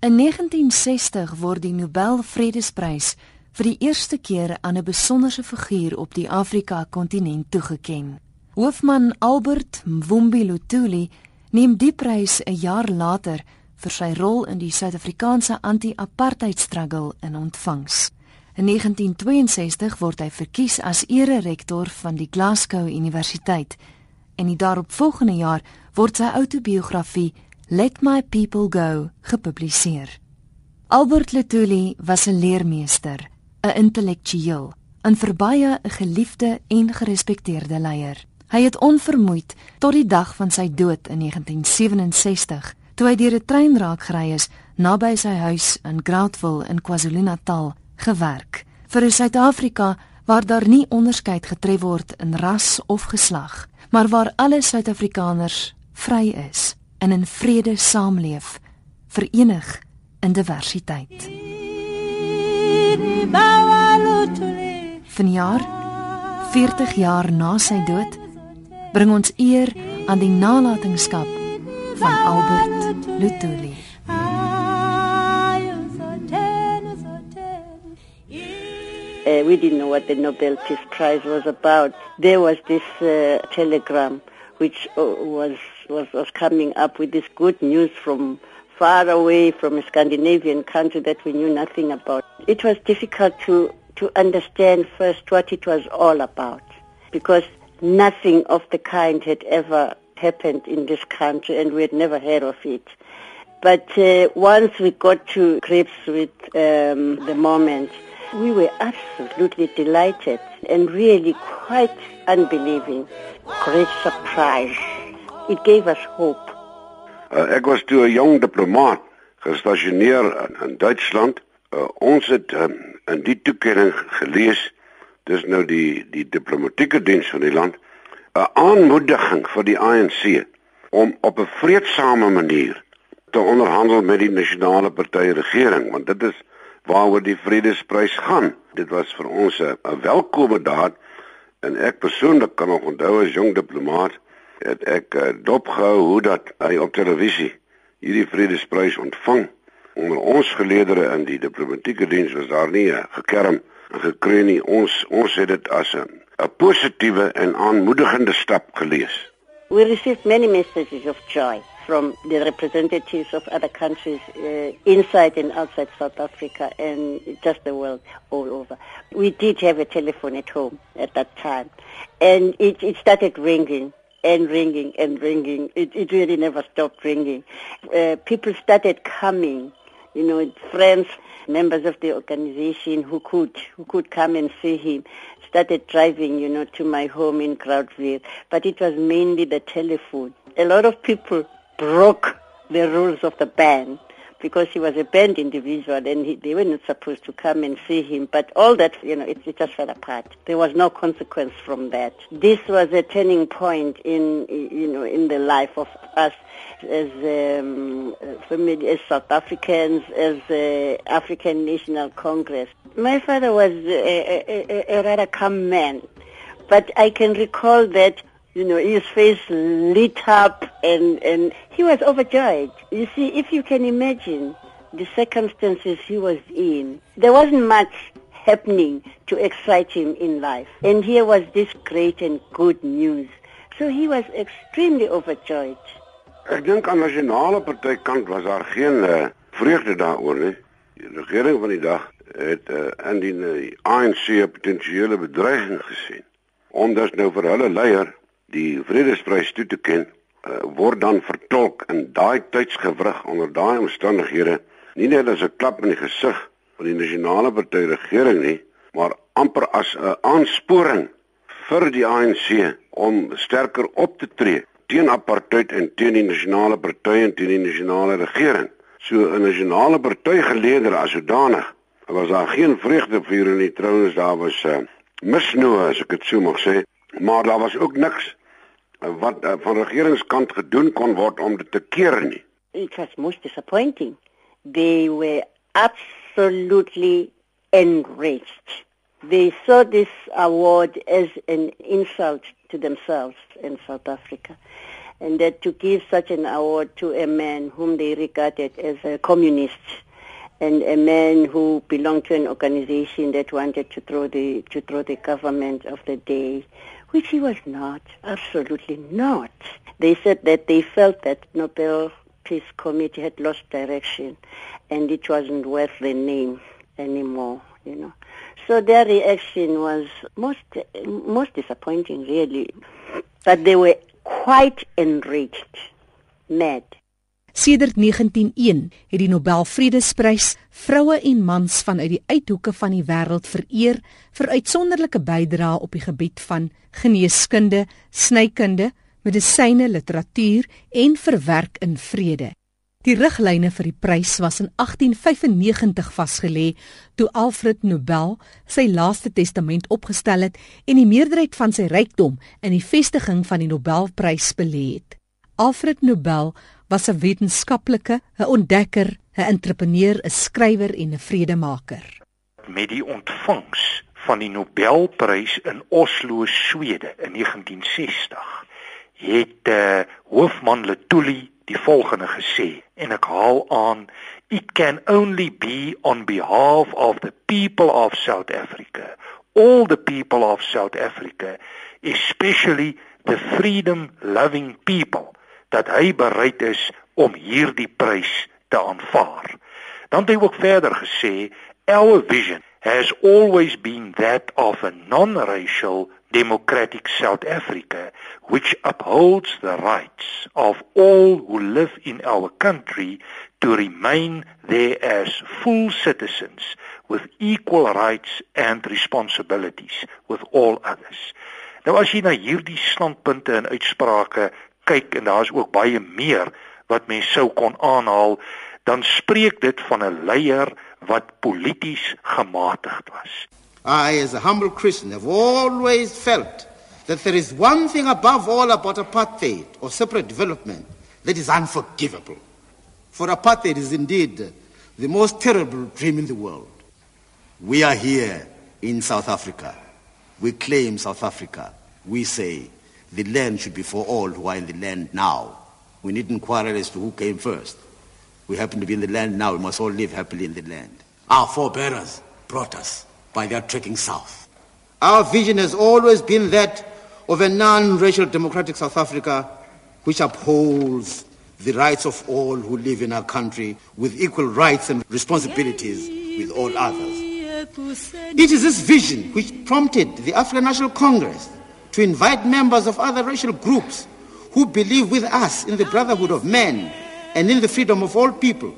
In 1960 word die Nobel Vredesprys vir die eerste keer aan 'n besonderse figuur op die Afrika-kontinent toegekend. Hoofman Albert Mvumbi Lutuli neem die prys 'n jaar later vir sy rol in die Suid-Afrikaanse anti-apartheid struggle in ontvangs. In 1962 word hy verkies as ere-rektor van die Glasgow Universiteit en die daaropvolgende jaar word sy outobiografie Let My People Go gepubliseer. Albert Lutuli was 'n leermeester, 'n intellektueel, 'n verbye 'n geliefde en gerespekteerde leier. Hy het onvermoeid tot die dag van sy dood in 1967, toe hy deur 'n trein raak gery is naby sy huis in Groutville in KwaZulu-Natal, gewerk vir 'n Suid-Afrika waar daar nie onderskeid getref word in ras of geslag, maar waar alle Suid-Afrikaners vry is en in vrede saamleef, verenig in diversiteit. Vanjaar 40 jaar na sy dood bring ons eer aan die nalatenskap van Albert Lutuli. Uh, we didn't know what the Nobel Peace Prize was about. There was this uh, telegram which uh, was, was was coming up with this good news from far away from a Scandinavian country that we knew nothing about. It was difficult to to understand first what it was all about because nothing of the kind had ever happened in this country and we had never heard of it. But uh, once we got to grips with um, the moment, we were absolutely delighted and really quite unbelieving. Great surprise. It gave us hope. Uh, ek was toe 'n jong diplomaat gestasioneer in, in Duitsland. Uh, ons het um, in die toekenning gelees dis nou die die diplomatieke diens van die land 'n aanmoediging vir die ANC om op 'n vredesame manier te onderhandel met die nasionale party regering want dit is waaroor die vredesprys gaan. Dit was vir ons 'n welkome daad en ek persoonlik kan nog onthou as jong diplomaat het ek uh, dopgehou hoe dat hy op televisie hierdie vredesprys ontvang. Onder ons geleedere in die diplomatieke diens was daar nie 'n gekerm en gekreun nie. Ons ons het dit as 'n 'n positiewe en aanmoedigende stap gelees. We received many messages of joy from the representatives of other countries uh, inside and outside South Africa and just the world all over. We did have a telephone at home at that time and it, it started ringing and ringing and ringing. It, it really never stopped ringing. Uh, people started coming, you know, friends, members of the organization who could who could come and see him started driving, you know, to my home in Crowdville. But it was mainly the telephone. A lot of people broke the rules of the band because he was a band individual and he, they were not supposed to come and see him. But all that, you know, it, it just fell apart. There was no consequence from that. This was a turning point in, you know, in the life of us as um, family, as South Africans, as uh, African National Congress. My father was a, a, a rather calm man, but I can recall that you know, his face lit up and, and he was overjoyed. You see, if you can imagine the circumstances he was in, there wasn't much happening to excite him in life. And here was this great and good news. So he was extremely overjoyed. Ek dink aan nasionale party kant was daar geen uh, vreugde daaroor nie. Die regering van die dag het uh, in die, ANC potensiële bedreiging gesien. Omdat nou vir hulle leier die vredesprys toe te ken uh, word dan vertolk in daai tydsgewrig onder daai omstandighede nie net as 'n klap in die gesig van die nasionale party regering nie maar amper as 'n aansporing vir die ANC om sterker op te tree teen apartheid en teen die nasionale party en teen die nasionale regering. So 'n nasionale party geleeder as sodanig was daar geen vreugde vir hulle nie trouens daar was uh, misnoë as ek dit sou mag sê maar daar was ook niks wat uh, van regeringskant gedoen kon word om dit te keer nie. It was most disappointing. They were absolutely enraged. They saw this award as an insult to themselves in South Africa. and that to give such an award to a man whom they regarded as a communist and a man who belonged to an organization that wanted to throw the to throw the government of the day, which he was not, absolutely not. They said that they felt that Nobel Peace Committee had lost direction, and it wasn't worth the name anymore. You know, so their reaction was most most disappointing, really. But they were quite enraged, mad. Sedert 1901 het die Nobel Vredesprys vroue en mans vanuit die uithoeke van die wêreld vereer vir uitsonderlike bydrae op die gebied van geneeskunde, snykunde, medisyne, literatuur en verwerk in vrede. Die riglyne vir die prys was in 1895 vasgelê toe Alfred Nobel sy laaste testament opgestel het en die meerderheid van sy rykdom in die vestiging van die Nobelprys belê het. Alfred Nobel was 'n wetenskaplike, 'n ontdekker, 'n entrepreneur, 'n skrywer en 'n vredemaker. Met die ontvangs van die Nobelprys in Oslo, Swede in 1960, het uh, hoofman Letuli die volgende gesê en ek haal aan it can only be on behalf of the people of South Africa all the people of South Africa especially the freedom loving people dat hy bereid is om hierdie prys te aanvaar. Dan het hy ook verder gesê, "Our vision has always been that of a non-racial democratic South Africa which upholds the rights of all who live in our country to remain there as full citizens with equal rights and responsibilities with all others." Nou as jy na hierdie standpunte en uitsprake kyk en daar's ook baie meer wat mens sou kon aanhaal, dan spreek dit van 'n leier wat polities gematigd was. I as a humble Christian have always felt that there is one thing above all about apartheid or separate development that is unforgivable. For apartheid is indeed the most terrible dream in the world. We are here in South Africa. We claim South Africa. We say the land should be for all who are in the land now. We needn't quarrel as to who came first. We happen to be in the land now. We must all live happily in the land. Our forebearers brought us by their trekking south. Our vision has always been that of a non-racial democratic South Africa which upholds the rights of all who live in our country with equal rights and responsibilities with all others. It is this vision which prompted the African National Congress to invite members of other racial groups who believe with us in the brotherhood of men and in the freedom of all people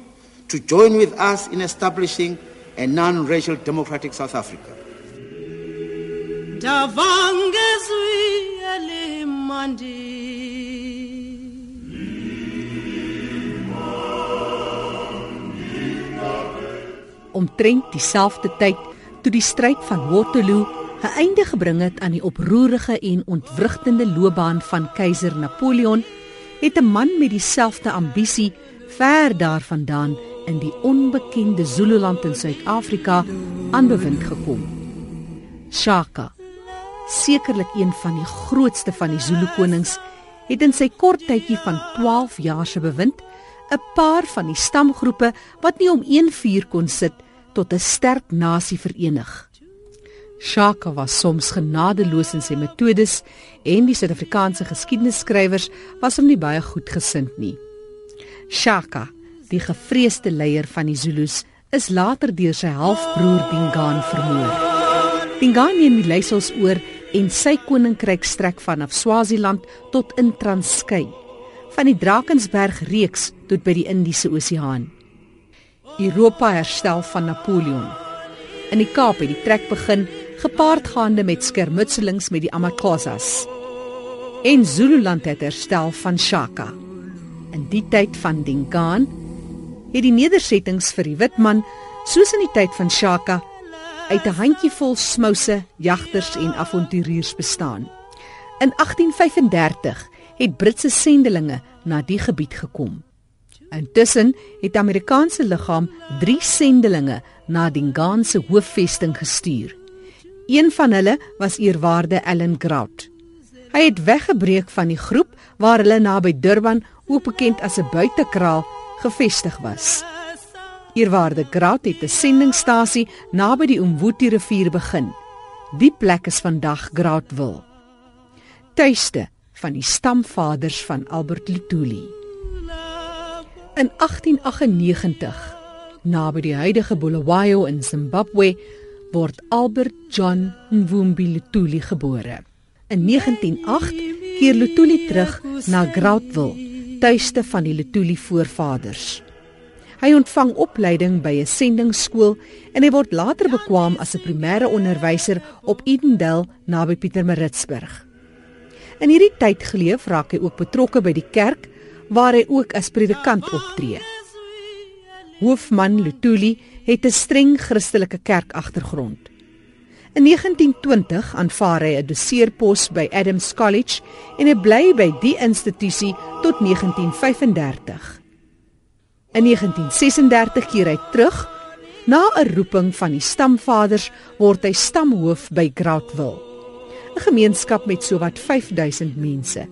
to join with us in establishing a non-racial democratic South Africa. Omtrent dieselfde tyd toe die stryd van Waterloo 'n einde gebring het aan die oproerige en ontwrigtende loopbaan van keiser Napoleon, het 'n man met dieselfde ambisie ver daarvandaan in die onbekende Zululand in Suid-Afrika aanbewind gekom. Shaka, sekerlik een van die grootste van die Zulu konings, het in sy kort tydjie van 12 jaar se bewind 'n paar van die stamgroepe wat nie om een vuur kon sit tot 'n sterk nasie verenig. Shaka was soms genadeloos in sy metodes en die Suid-Afrikaanse geskiedenisskrywers was hom nie baie goed gesind nie. Shaka, die gevreesde leier van die Zulus, is later deur sy halfbroer Dingaan vermoor. Dingaan neem die leiersels oor en sy koninkryk strek vanaf Swaziland tot in Transkei, van die Drakensberg reeks tot by die Indiese Oseaan. Europa herstel van Napoleon. In die Kaap het die trek begin gepaardgaande met skermutselings met die Amakhosas. En Zululand het herstel van Shaka. In die tyd van Dingaan het die nedersettings vir die witman soos in die tyd van Shaka uit 'n handjievol smouse, jagters en avonturiers bestaan. In 1835 het Britse sendelinge na die gebied gekom. Intussen het Amerikaanse liggaam 3 sendelinge na Dingaan se hoofvesting gestuur. Een van hulle was eerwaarde Allen Grant. Hy het weggebreek van die groep waar hulle naby Durban, ook bekend as 'n buitekraal, gevestig was. Eerwaarde Graat het 'n sendingstasie naby die Umwuti rivier begin. Die plek is vandag Graatville. Tuiste van die stamvaders van Albert Lutuli. In 1898, naby die huidige Bulawayo in Zimbabwe, word Albert John Mvumbi Lutuli gebore. In 1908 keer Lutuli terug na Graatville, tuiste van die Lutuli voorvaders. Hy ontvang opleiding by 'n sendingskool en hy word later bekwam as 'n primêre onderwyser op Edendale naby Pietermaritzburg. In hierdie tyd geleef raak hy ook betrokke by die kerk waar hy ook as predikant optree. Hoofman Lutuli het 'n streng Christelike kerk agtergrond. In 1920 aanvaar hy 'n doseerpos by Adams College en hy bly by die institusie tot 1935. In 1936 keer hy terug. Na 'n roeping van die stamvaders word hy stamhoof by Groutville, 'n gemeenskap met sowat 5000 mense.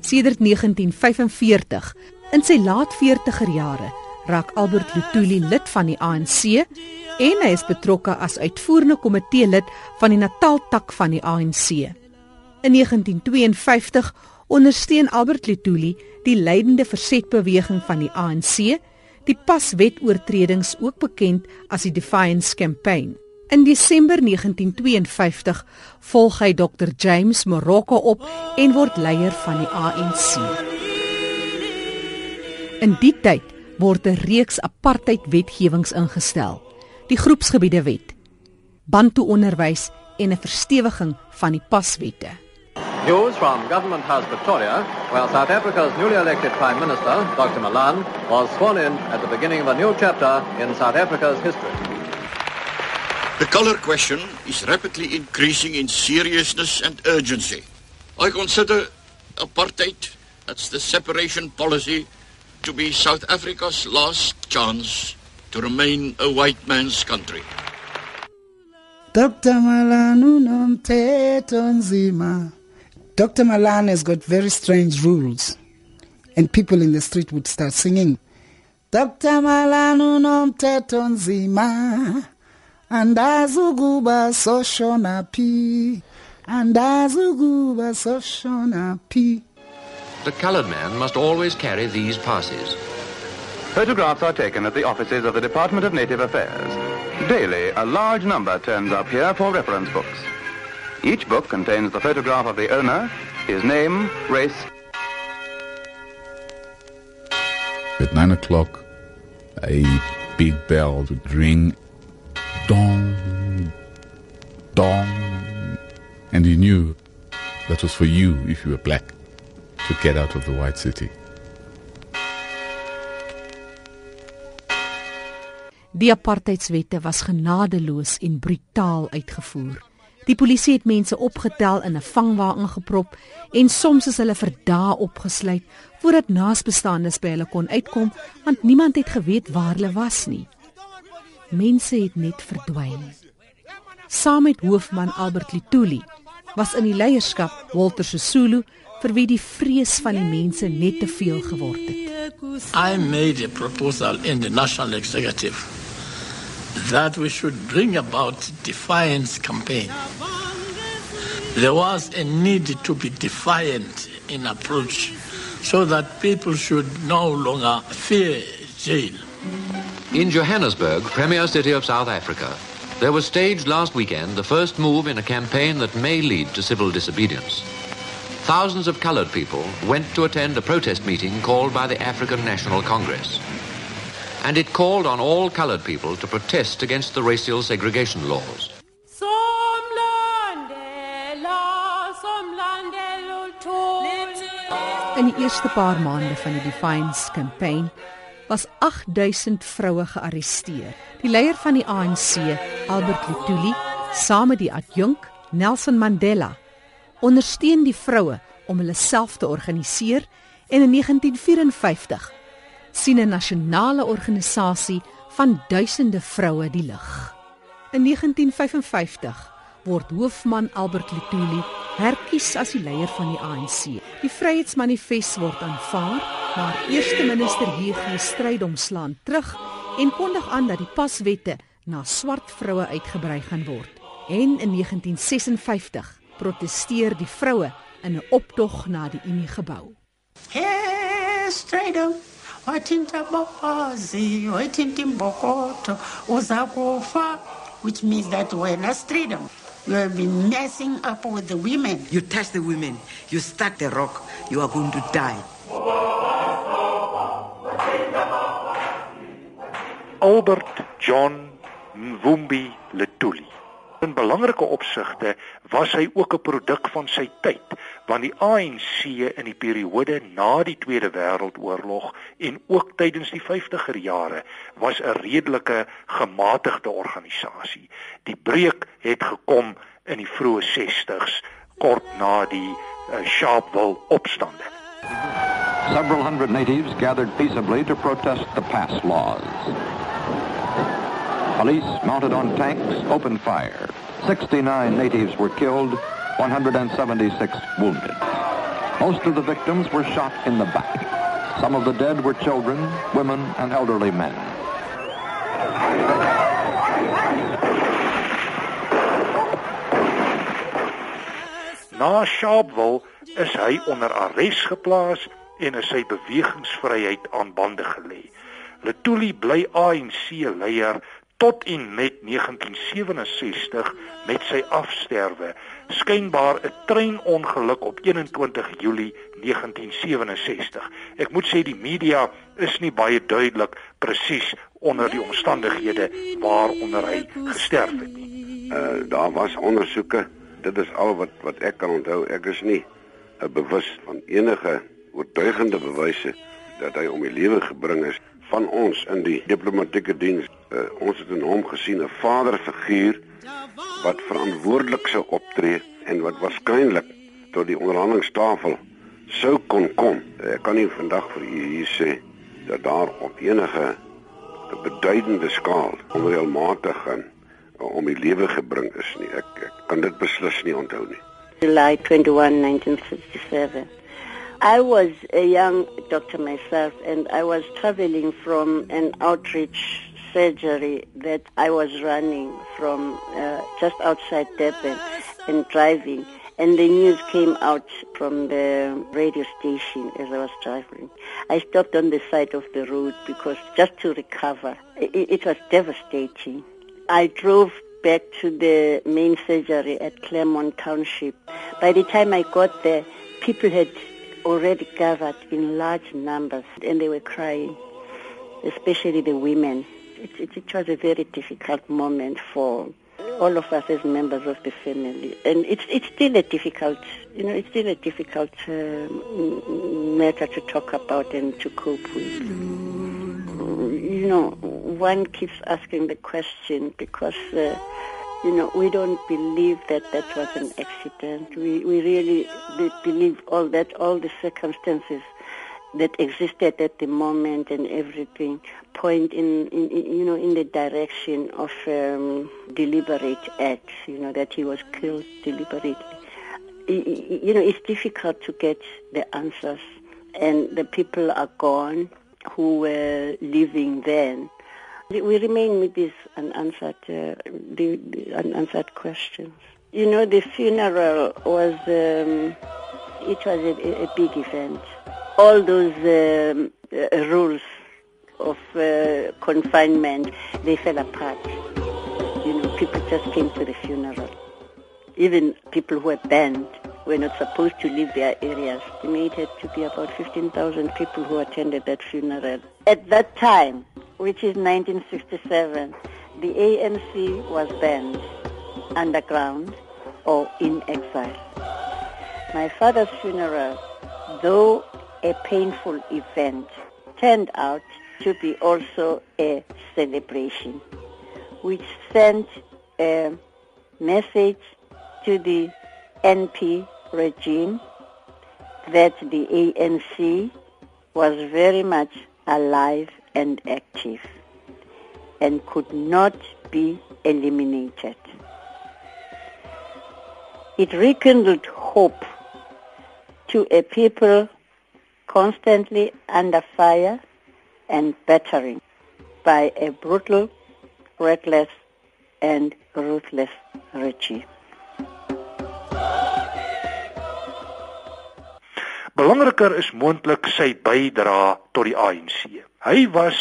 Sedert 1945, in sy laat 40er jare, raak Albert Lutuli lid van die ANC en hy is betrokke as uitvoerende komitee lid van die Natal tak van die ANC. In 1952 ondersteun Albert Lutuli die leidende versetbeweging van die ANC die paswetoortredings ook bekend as die Defiance Campaign. In Desember 1952 volg hy Dr James Morocco op en word leier van die ANC. In die tyd word 'n reeks apartheid wetgewings ingestel. Die groepsgebiede wet, bantu onderwys en 'n verstewiging van die paswette. News from Government House Victoria, where South Africa's newly elected Prime Minister, Dr. Malan, was sworn in at the beginning of a new chapter in South Africa's history. The colour question is rapidly increasing in seriousness and urgency. I consider apartheid, that's the separation policy, to be South Africa's last chance to remain a white man's country. Dr. Dr. Malan has got very strange rules. And people in the street would start singing, Dr. Malan unomthetho nzima andazukuba soshona phi andazukuba soshona phi The colored man must always carry these passes. Photographs are taken at the offices of the Department of Native Affairs. Daily, a large number turns up here for reference books. Each book contains the photograph of the owner, his name, race. At nine o'clock, a big bell would ring, dong, dong, and he knew that was for you if you were black to get out of the white city. Die apartheidswette was genadeloos en brutaal uitgevoer. Die polisie het mense opgetel in 'n vangwa ingeprop en soms is hulle vir dae opgesluit voordat naasbestaandes by hulle kon uitkom want niemand het geweet waar hulle was nie. Mense het net verdwyn. Saam met hoofman Albert Lituli was in die leierskap Walter Sisulu vir wie die vrees van die mense net te veel geword het. I made a proposal in the national executive that we should bring about defiance campaign. There was a need to be defiant in approach so that people should no longer fear jail. In Johannesburg, premier city of South Africa, there was staged last weekend the first move in a campaign that may lead to civil disobedience. Thousands of colored people went to attend a protest meeting called by the African National Congress and it called on all colored people to protest against the racial segregation laws. In die eerste paar maande van die Defiance campaign was 8000 vroue gearresteer. Die leier van die ANC, Albert Lutuli, saam met die adjunk Nelson Mandela, ondersteun die vroue om hulle self te organiseer en in 1954 sien 'n nasionale organisasie van duisende vroue die lig. In 1955 word hoofman Albert Lutuli herkies as die leier van die ANC. Die Vryheidsmanifest word aanvaar, maar eerste minister H.G. Strydom slaan terug en kondig aan dat die paswette na swart vroue uitgebrei gaan word. En in 1956 protesteer die vroue in 'n optog na die Unie gebou. Hey, Strydom wathinta bokozi wathinta imbokoto uzakufa which means that wena freedom you have been messing up with the women. You touch the women you start the rock you are going to die. Albert John Mvumbi Letuli In belangrike opsigte was hy ook 'n produk van sy tyd, want die ANC in die periode na die Tweede Wêreldoorlog en ook tydens die 50er jare was 'n redelike gematigde organisasie. Die breuk het gekom in die vroeë 60s, kort na die uh, Sharpeville opstande. Several hundred natives gathered peaceably to protest the past laws. Police mounted on tanks opened fire. 69 natives were killed, 176 wounded. Most of the victims were shot in the back. Some of the dead were children, women, and elderly men. Na Sharpeville is hy onder arrest geplaas en is sy bewegingsvryheid aan bande gelê. Letuli bly ANC leier tot en met 1967 met sy afsterwe skynbaar 'n treinongeluk op 21 Julie 1967. Ek moet sê die media is nie baie duidelik presies onder die omstandighede waaronder hy gesterf het nie. Uh daar was ondersoeke. Dit is al wat wat ek kan onthou. Ek is nie uh, bewus van enige oortuigende bewyse dat hy om die lewe gebring is van ons in die diplomatieke diens. Uh, ons het in hom gesien 'n vaderfiguur wat verantwoordelik sou optree en wat waarskynlik tot die onderhandelingstafel sou kon kom. Uh, ek kan nie vandag vir u hier sê dat daar op enige beduidende skaal onreëlmatig gaan uh, om die lewe gebring is nie. Ek, ek kan dit beslis nie onthou nie. July 21, 1957. I was a young doctor myself, and I was traveling from an outreach surgery that I was running from uh, just outside Durban and driving. And the news came out from the radio station as I was driving. I stopped on the side of the road because just to recover. It, it was devastating. I drove back to the main surgery at Claremont Township. By the time I got there, people had already gathered in large numbers and they were crying, especially the women. It, it, it, was a very difficult moment for all of us as members of the family. And it's, it's still a difficult, you know, it's still a difficult uh, matter to talk about and to cope with. You know, one keeps asking the question because uh, you know, we don't believe that that was an accident. We, we really believe all that, all the circumstances that existed at the moment and everything point in, in, you know, in the direction of um, deliberate acts you know, that he was killed deliberately. You know, it's difficult to get the answers and the people are gone who were living then we remain with these unanswered, uh, unanswered questions. You know, the funeral was, um, it was a, a, big event. All those um, uh, rules of uh, confinement, they fell apart. You know, people just came to the funeral. Even people who were banned were not supposed to leave their areas. Estimated to be about 15,000 people who attended that funeral. At that time, which is 1967, the ANC was banned underground or in exile. My father's funeral, though a painful event, turned out to be also a celebration, which sent a message to the NP regime that the ANC was very much alive and active and could not be eliminated. It rekindled hope to a people constantly under fire and battering by a brutal, reckless, and ruthless regime. Belangriker is moontlik sy bydrae tot die ANC. Hy was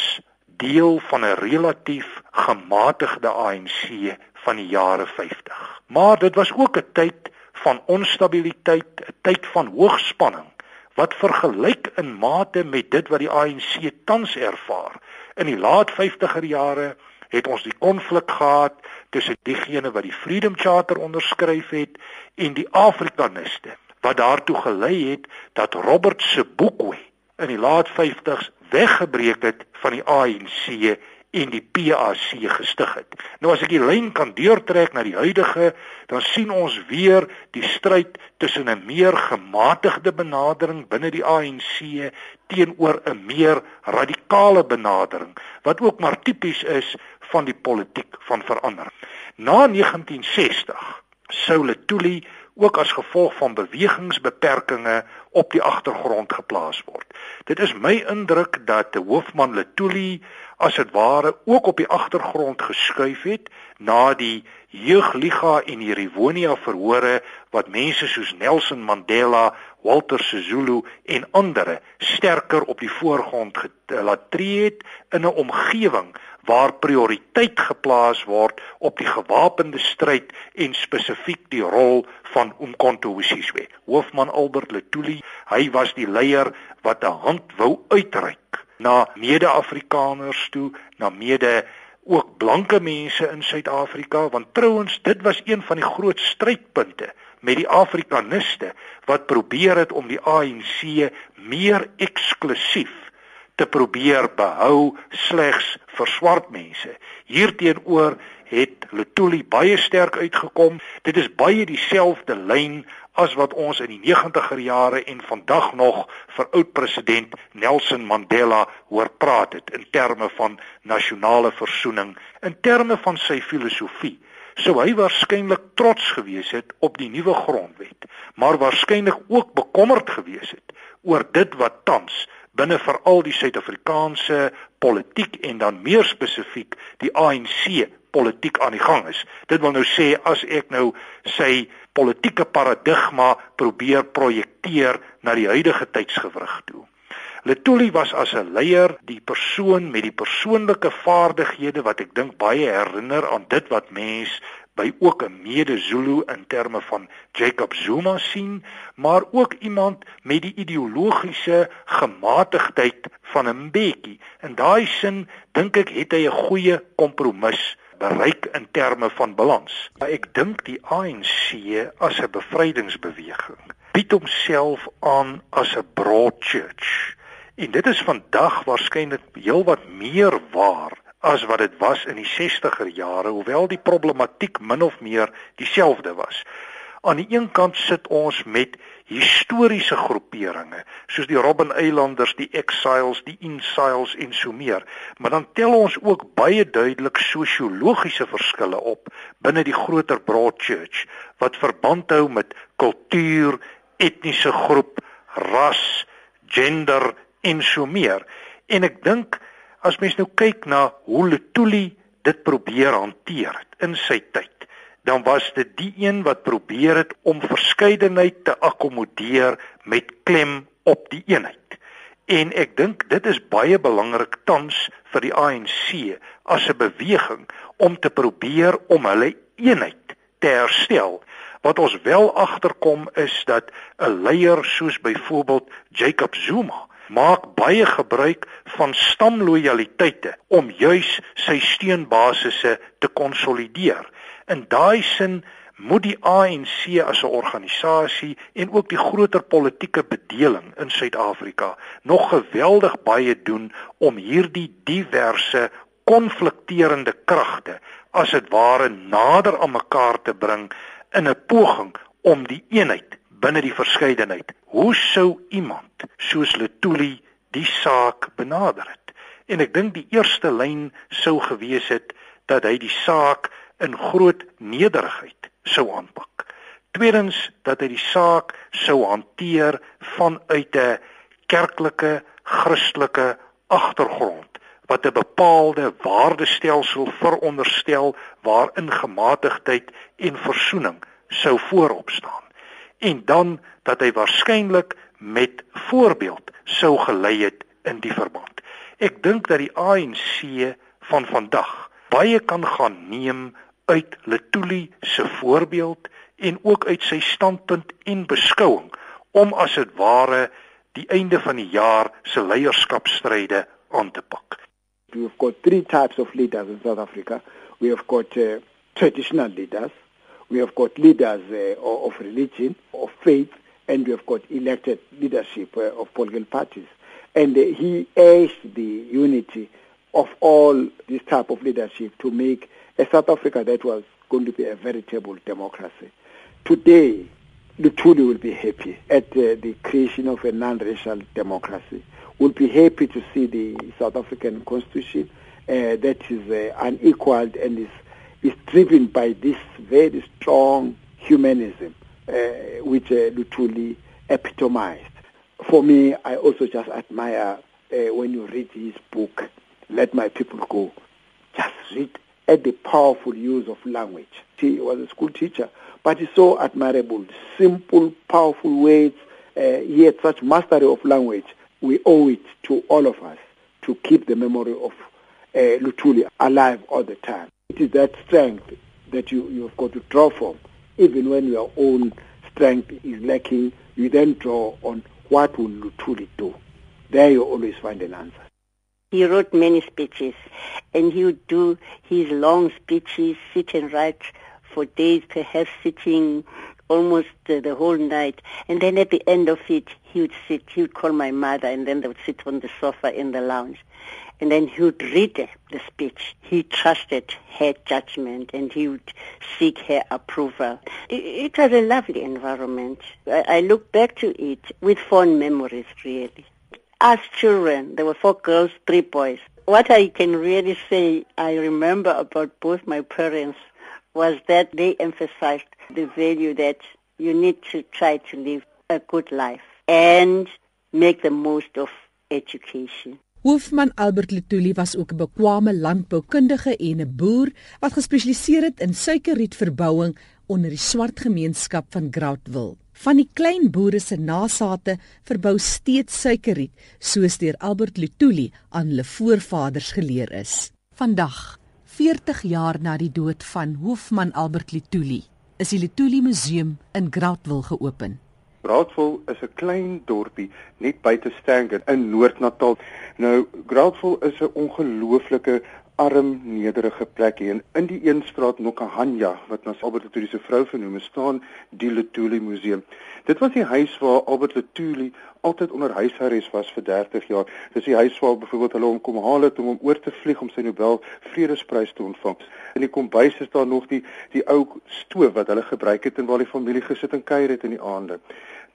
deel van 'n relatief gematigde ANC van die jare 50. Maar dit was ook 'n tyd van onstabiliteit, 'n tyd van hoogspanning wat vergelyk in mate met dit wat die ANC tans ervaar. In die laat 50er jare het ons die konflik gehad tussen diegene wat die Freedom Charter onderskryf het en die Afrikaniste wat daartoe gelei het dat Robert Sobukwe in die laat 50s weggebreek het van die ANC en die PAC gestig het. Nou as ek die lyn kan deurtrek na die huidige, dan sien ons weer die stryd tussen 'n meer gematigde benadering binne die ANC teenoor 'n meer radikale benadering wat ook maar tipies is van die politiek van verandering. Na 1960 sou Letuli ook as gevolg van bewegingsbeperkings op die agtergrond geplaas word. Dit is my indruk dat hoofman Letuli as dit ware ook op die agtergrond geskuif het na die jeugliga en die Rivonia verhore wat mense soos Nelson Mandela, Walter Sisulu en ander sterker op die voorgrond laat tree het in 'n omgewing waar prioriteit geplaas word op die gewapende stryd en spesifiek die rol van Umkhonto weSizwe. Hoofman Albert Lutuli, hy was die leier wat 'n hand wou uitreik na mede-Afrikaners toe, na mede ook blanke mense in Suid-Afrika, want trouens dit was een van die groot strydpunte met die Afrikaniste wat probeer het om die ANC meer eksklusief te probeer behou slegs vir swart mense. Hierteenoor het Lutuli baie sterk uitgekom. Dit is baie dieselfde lyn as wat ons in die 90er jare en vandag nog vir oud-president Nelson Mandela hoor praat het in terme van nasionale versoening, in terme van sy filosofie. Sou hy waarskynlik trots gewees het op die nuwe grondwet, maar waarskynlik ook bekommerd gewees het oor dit wat tans binne veral die Suid-Afrikaanse politiek en dan meer spesifiek die ANC politiek aan die gang is. Dit wil nou sê as ek nou sy politieke paradigma probeer projekteer na die huidige tydsgewrig toe. Letuli was as 'n leier die persoon met die persoonlike vaardighede wat ek dink baie herinner aan dit wat mens by ook 'n mede-Zulu in terme van Jacob Zuma sien, maar ook iemand met die ideologiese gematigdheid van 'n Mbeki. In daai sin dink ek het hy 'n goeie kompromis bereik in terme van balans. Ek dink die ANC as 'n bevrydingsbeweging bied homself aan as 'n broad church. En dit is vandag waarskynlik heelwat meer waar as wat dit was in die 60er jare, hoewel die problematiek min of meer dieselfde was. Aan die een kant sit ons met historiese groeperinge soos die Robben Eilanders, die Exiles, die Insiles en so meer, maar dan tel ons ook baie duidelik sosiologiese verskille op binne die groter Broad Church wat verband hou met kultuur, etniese groep, ras, gender en so meer. En ek dink as mens nou kyk na hoe Lutuli dit probeer hanteer het in sy tyd dan was dit die een wat probeer het om verskeidenheid te akkommodeer met klem op die eenheid. En ek dink dit is baie belangrik tans vir die ANC as 'n beweging om te probeer om hulle eenheid te herstel. Wat ons wel agterkom is dat 'n leier soos byvoorbeeld Jacob Zuma maak baie gebruik van stamlojaliteite om juis sy steunbasisse te konsolideer. In daai sin moet die ANC as 'n organisasie en ook die groter politieke bedeling in Suid-Afrika nog geweldig baie doen om hierdie diverse konflikterende kragte as dit ware nader aan mekaar te bring in 'n poging om die eenheid binne die verskeidenheid. Hoe sou iemand soos Letuli die saak benader het? En ek dink die eerste lyn sou gewees het dat hy die saak in groot nederigheid sou aanpak. Tweedens dat hy die saak sou hanteer vanuit 'n kerklike Christelike agtergrond wat 'n bepaalde waardestelsel veronderstel waarin gematigdheid en versoening sou voorop staan en dan dat hy waarskynlik met voorbeeld sou gelei het in die verband. Ek dink dat die ANC van vandag baie kan gaan neem uit Letuli se voorbeeld en ook uit sy standpunt en beskouing om as dit ware die einde van die jaar se leierskapstryde aan te pak. We've got three types of leaders in South Africa. We have got uh, traditional leaders, we have got leaders uh, of religion, of faith, and we have got elected leadership uh, of political parties. And uh, he urged the unity of all this type of leadership to make a South Africa that was going to be a veritable democracy. Today, Lutuli will be happy at uh, the creation of a non-racial democracy. Will be happy to see the South African constitution uh, that is uh, unequaled and is is driven by this very strong humanism uh, which uh, Lutuli epitomized. For me, I also just admire uh, when you read his book, Let My People Go. Just read at the powerful use of language. He was a school teacher, but he's so admirable, simple, powerful words. Uh, he had such mastery of language. We owe it to all of us to keep the memory of uh, Lutuli alive all the time. It is that strength that you, you've got to draw from. Even when your own strength is lacking, you then draw on what will you truly do. There you always find an answer. He wrote many speeches, and he would do his long speeches, sit and write for days, perhaps sitting almost uh, the whole night. And then at the end of it, he would sit, he would call my mother, and then they would sit on the sofa in the lounge. And then he would read the speech. He trusted her judgment, and he would seek her approval. It, it was a lovely environment. I, I look back to it with fond memories, really. As children, there were four girls, three boys. What I can really say I remember about both my parents was that they emphasized the value that you need to try to live a good life and make the most of education. Hoofman Albert Lutuli was ook 'n bekwame landboukundige en 'n boer wat gespesialiseer het in suikerrietverbouing onder die swart gemeenskap van Groutwil. Van die klein boere se nasate verbou steeds suikerriet, soos deur Albert Lutuli aan hulle voorvaders geleer is. Vandag, 40 jaar na die dood van hoofman Albert Lutuli, is die Lutuli Museum in Groutwil geopen. Groutwil is 'n klein dorpie net buite Stanger in Noord-Natal. Nou, Groutwil is 'n ongelooflike arm nederige plek hier in die een straat Nokahanya wat na Albert Lutuli se vrou vernoem is staan die Lutuli Museum. Dit was die huis waar Albert Lutuli altyd onder huisarrest was vir 30 jaar. Dis die huis waar byvoorbeeld hulle hom kom haal het om hom oor te vlieg om sy Nobel Vredesprys te ontvang. In die kombuis is daar nog die die ou stoof wat hulle gebruik het en waar die familie gesit en kuier het in die aande.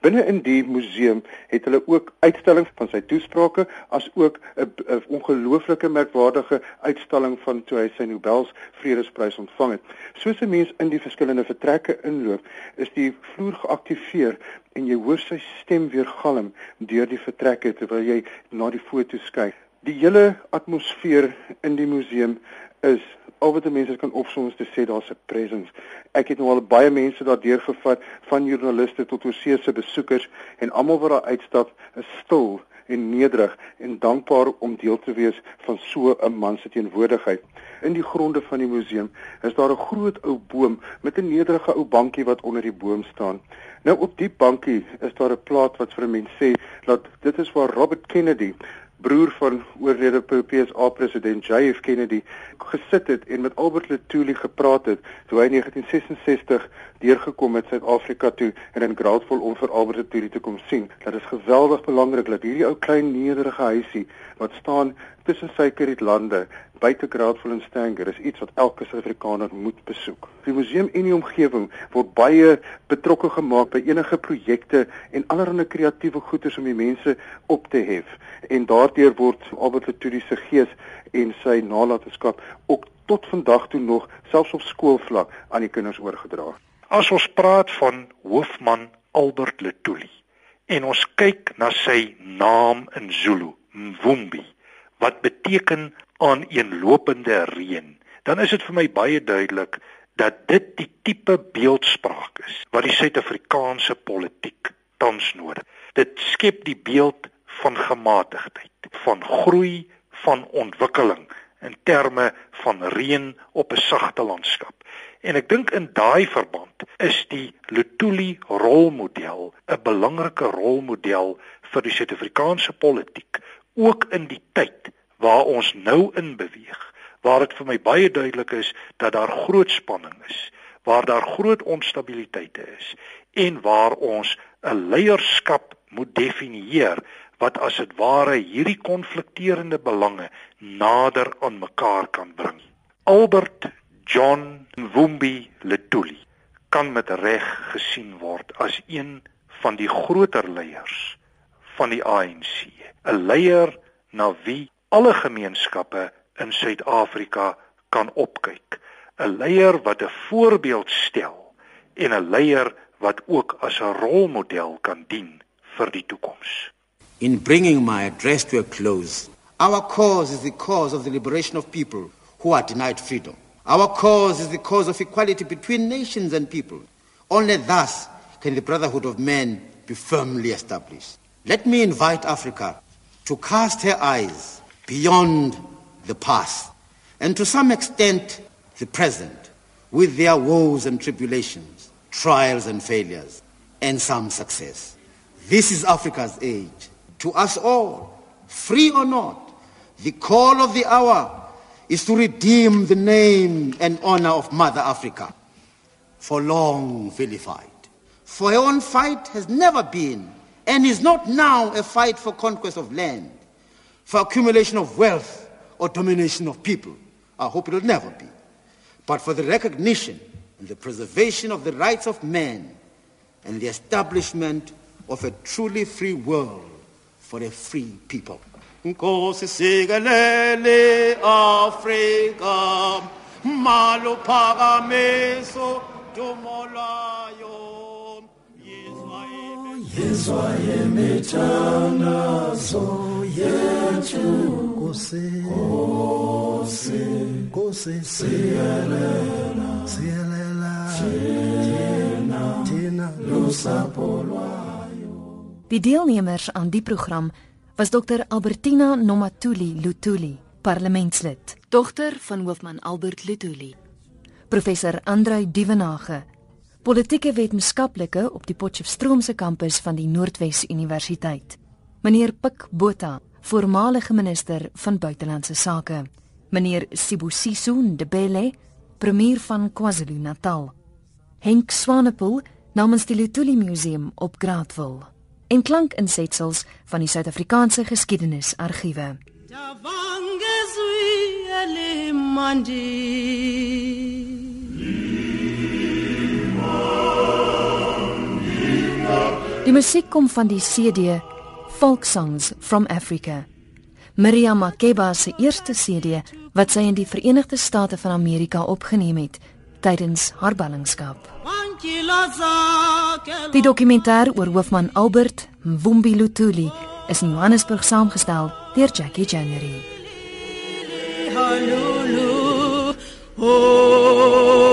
Binne in die museum het hulle ook uitstallings van sy toesprake as ook 'n ongelooflike merkwaardige uitstalling van toe hy sy Nobels Vredesprys ontvang het. Soos 'n mens in die verskillende vertrekke inloop, is die vloer geaktiveer en jy hoor sy stem weer galm deur die vertrekke terwyl jy na die foto's kyk. Die hele atmosfeer in die museum is al wat mense kan opsom is te sê daar's 'n presence. Ek het nou al baie mense daardeur gevat van joernaliste tot oorsese besoekers en almal wat daar uitstap is stil en nederig en dankbaar om deel te wees van so 'n man se teenwoordigheid. In die gronde van die museum is daar 'n groot ou boom met 'n nederige ou bankie wat onder die boom staan. Nou op die bankie is daar 'n plaat wat vir mense sê dat dit is waar Robert Kennedy broer van oorlede PSA president JF Kennedy gesit het en met Albert Lutuli gepraat het toe hy in 1966 deurgekom het Suid-Afrika toe en in Graatvol om vir Albert Lutuli te kom sien. Dit is geweldig belangrik dat hierdie ou klein nederige huisie wat staan tussen suikerrietlande buite Graatvol en Stanger is iets wat elke Suid-Afrikaner moet besoek. Die museum en die omgewing word baie betrokke gemaak by enige projekte en allerlei kreatiewe goeders om die mense op te hef en daardeur word Albert Lutuli se gees en sy nalatenskap ook tot vandag toe nog selfs op skoolvlak aan die kinders oorgedra. As ons praat van hoofman Albert Lutuli en ons kyk na sy naam in Zulu, Mvumbi, wat beteken aaneenlopende reën, dan is dit vir my baie duidelik dat dit die tipe beeldspraak is wat die Suid-Afrikaanse politiek tans nodig. Dit skep die beeld van gematigdheid, van groei, van ontwikkeling in terme van reën op 'n sagte landskap. En ek dink in daai verband is die Lutuli rolmodel 'n belangrike rolmodel vir die Suid-Afrikaanse politiek ook in die tyd waar ons nou in beweeg waar dit vir my baie duidelik is dat daar groot spanning is waar daar groot onstabiliteite is en waar ons 'n leierskap moet definieer wat as dit ware hierdie konflikterende belange nader aan mekaar kan bring. Albert John Mvumbi Letuli kan met reg gesien word as een van die groter leiers van die ANC, 'n leier na wie alle gemeenskappe in Suid-Afrika kan opkyk, 'n leier wat 'n voorbeeld stel en 'n leier wat ook as 'n rolmodel kan dien vir die toekoms. In bringing my address to a close, our cause is the cause of the liberation of people who are denied freedom. Our cause is the cause of equality between nations and people. Only thus can the brotherhood of men be firmly established. Let me invite Africa to cast her eyes beyond the past and to some extent the present with their woes and tribulations, trials and failures, and some success. This is Africa's age. To us all, free or not, the call of the hour is to redeem the name and honor of Mother Africa, for long vilified. For her own fight has never been and is not now a fight for conquest of land, for accumulation of wealth or domination of people. I hope it will never be. But for the recognition and the preservation of the rights of man and the establishment of a truly free world for a free people. Nkosi sikelele Afrika malo phakameso dumolayo Yezwa yemithandazo yethu Nkosi Nkosi siyelela siyelela thina thina lusapho lwayo Die deelnemers aan die program was Dr Albertina Nomatuli Lutuli, parlementslid, dogter van hoofman Albert Lutuli. Professor Andrei Dievenage, politieke wetenskaplike op die Potchefstroomse kampus van die Noordwes Universiteit. Meneer Pik Botha, voormalige minister van buitelandse sake. Meneer Sibusiso Ndebele, premier van KwaZulu-Natal. Henk Swanepoel namens die Lutuli Museum op Gradwil en klankinsetsels van die Suid-Afrikaanse Geskiedenisargiewe. Die musiek kom van die CD Folk Songs from Africa. Miriam Makeba se eerste CD wat sy in die Verenigde State van Amerika opgeneem het tydens haar ballingskap. Die dokumentêr oor hoofman Albert Mvumbi Lutuli is in Johannesburg saamgestel deur Jackie January. Oh